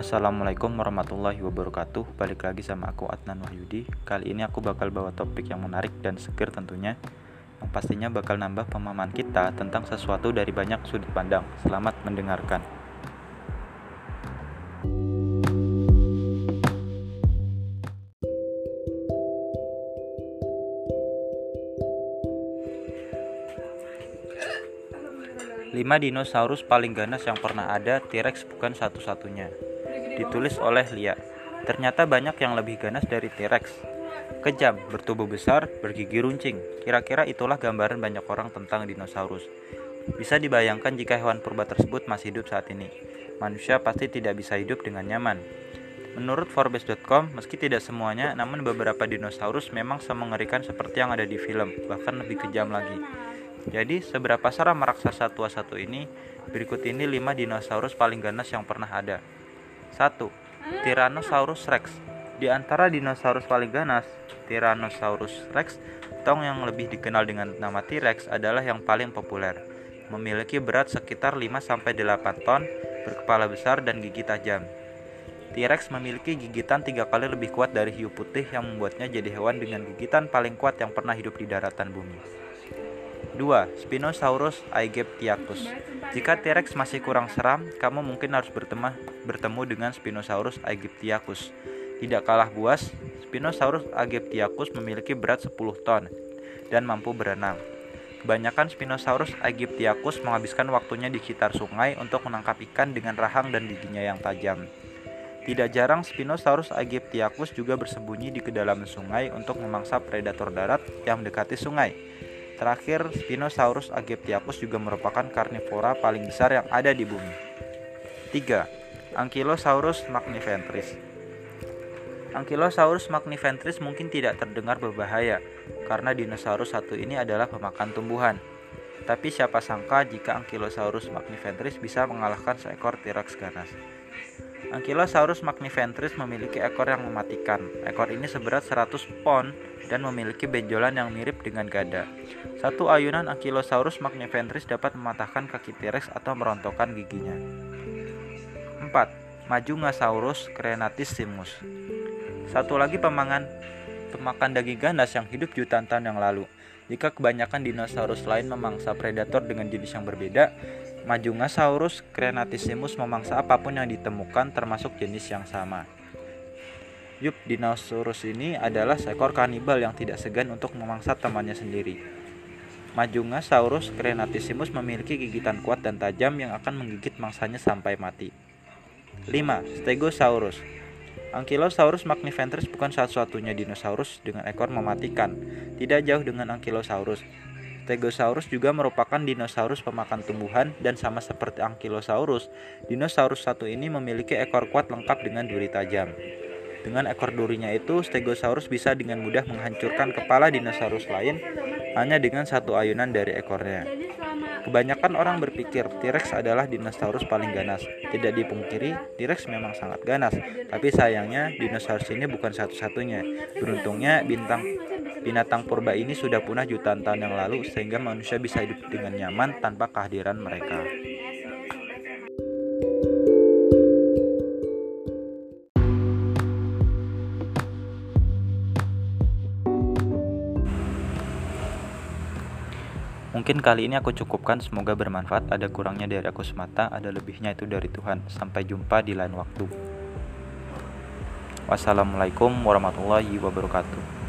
Assalamualaikum warahmatullahi wabarakatuh. Balik lagi sama aku Adnan Wahyudi. Kali ini aku bakal bawa topik yang menarik dan seger tentunya Yang pastinya bakal nambah pemahaman kita tentang sesuatu dari banyak sudut pandang. Selamat mendengarkan. Lima dinosaurus paling ganas yang pernah ada, T-Rex bukan satu-satunya. Ditulis oleh Lia. Ternyata banyak yang lebih ganas dari T-Rex. Kejam, bertubuh besar, bergigi runcing. Kira-kira itulah gambaran banyak orang tentang dinosaurus. Bisa dibayangkan jika hewan purba tersebut masih hidup saat ini. Manusia pasti tidak bisa hidup dengan nyaman. Menurut Forbes.com, meski tidak semuanya, namun beberapa dinosaurus memang semengerikan seperti yang ada di film, bahkan lebih kejam lagi. Jadi, seberapa seram raksasa tua satu ini? Berikut ini 5 dinosaurus paling ganas yang pernah ada. 1. Tyrannosaurus Rex. Di antara dinosaurus paling ganas, Tyrannosaurus Rex, tong yang lebih dikenal dengan nama T-Rex adalah yang paling populer. Memiliki berat sekitar 5-8 ton, berkepala besar dan gigi tajam. T-Rex memiliki gigitan tiga kali lebih kuat dari hiu putih yang membuatnya jadi hewan dengan gigitan paling kuat yang pernah hidup di daratan bumi. 2. Spinosaurus aegyptiacus Jika T-Rex masih kurang seram, kamu mungkin harus bertemu, bertemu dengan Spinosaurus aegyptiacus. Tidak kalah buas, Spinosaurus aegyptiacus memiliki berat 10 ton dan mampu berenang. Kebanyakan Spinosaurus aegyptiacus menghabiskan waktunya di sekitar sungai untuk menangkap ikan dengan rahang dan giginya yang tajam. Tidak jarang Spinosaurus aegyptiacus juga bersembunyi di kedalaman sungai untuk memangsa predator darat yang mendekati sungai. Terakhir, Spinosaurus aegyptiacus juga merupakan karnivora paling besar yang ada di bumi. 3. Ankylosaurus magniventris Ankylosaurus magniventris mungkin tidak terdengar berbahaya karena dinosaurus satu ini adalah pemakan tumbuhan. Tapi siapa sangka jika Ankylosaurus magniventris bisa mengalahkan seekor T-Rex ganas. Ankylosaurus magniventris memiliki ekor yang mematikan. Ekor ini seberat 100 pon dan memiliki benjolan yang mirip dengan gada. Satu ayunan Ankylosaurus magniventris dapat mematahkan kaki T-Rex atau merontokkan giginya. 4. Majungasaurus crenatissimus Satu lagi pemangan pemakan daging ganas yang hidup jutaan tahun yang lalu. Jika kebanyakan dinosaurus lain memangsa predator dengan jenis yang berbeda, Majungasaurus crenatissimus memangsa apa pun yang ditemukan termasuk jenis yang sama. Yup, dinosaurus ini adalah seekor kanibal yang tidak segan untuk memangsa temannya sendiri. Majungasaurus crenatissimus memiliki gigitan kuat dan tajam yang akan menggigit mangsanya sampai mati. 5. Stegosaurus Ankylosaurus magniventris bukan satu-satunya dinosaurus dengan ekor mematikan. Tidak jauh dengan Ankylosaurus. Stegosaurus juga merupakan dinosaurus pemakan tumbuhan dan sama seperti Ankylosaurus, dinosaurus satu ini memiliki ekor kuat lengkap dengan duri tajam. Dengan ekor durinya itu, Stegosaurus bisa dengan mudah menghancurkan kepala dinosaurus lain hanya dengan satu ayunan dari ekornya. Kebanyakan orang berpikir T-Rex adalah dinosaurus paling ganas. Tidak dipungkiri, T-Rex memang sangat ganas, tapi sayangnya dinosaurus ini bukan satu-satunya. Beruntungnya bintang binatang purba ini sudah punah jutaan tahun yang lalu sehingga manusia bisa hidup dengan nyaman tanpa kehadiran mereka. Mungkin kali ini aku cukupkan, semoga bermanfaat. Ada kurangnya dari aku semata, ada lebihnya itu dari Tuhan. Sampai jumpa di lain waktu. Wassalamualaikum warahmatullahi wabarakatuh.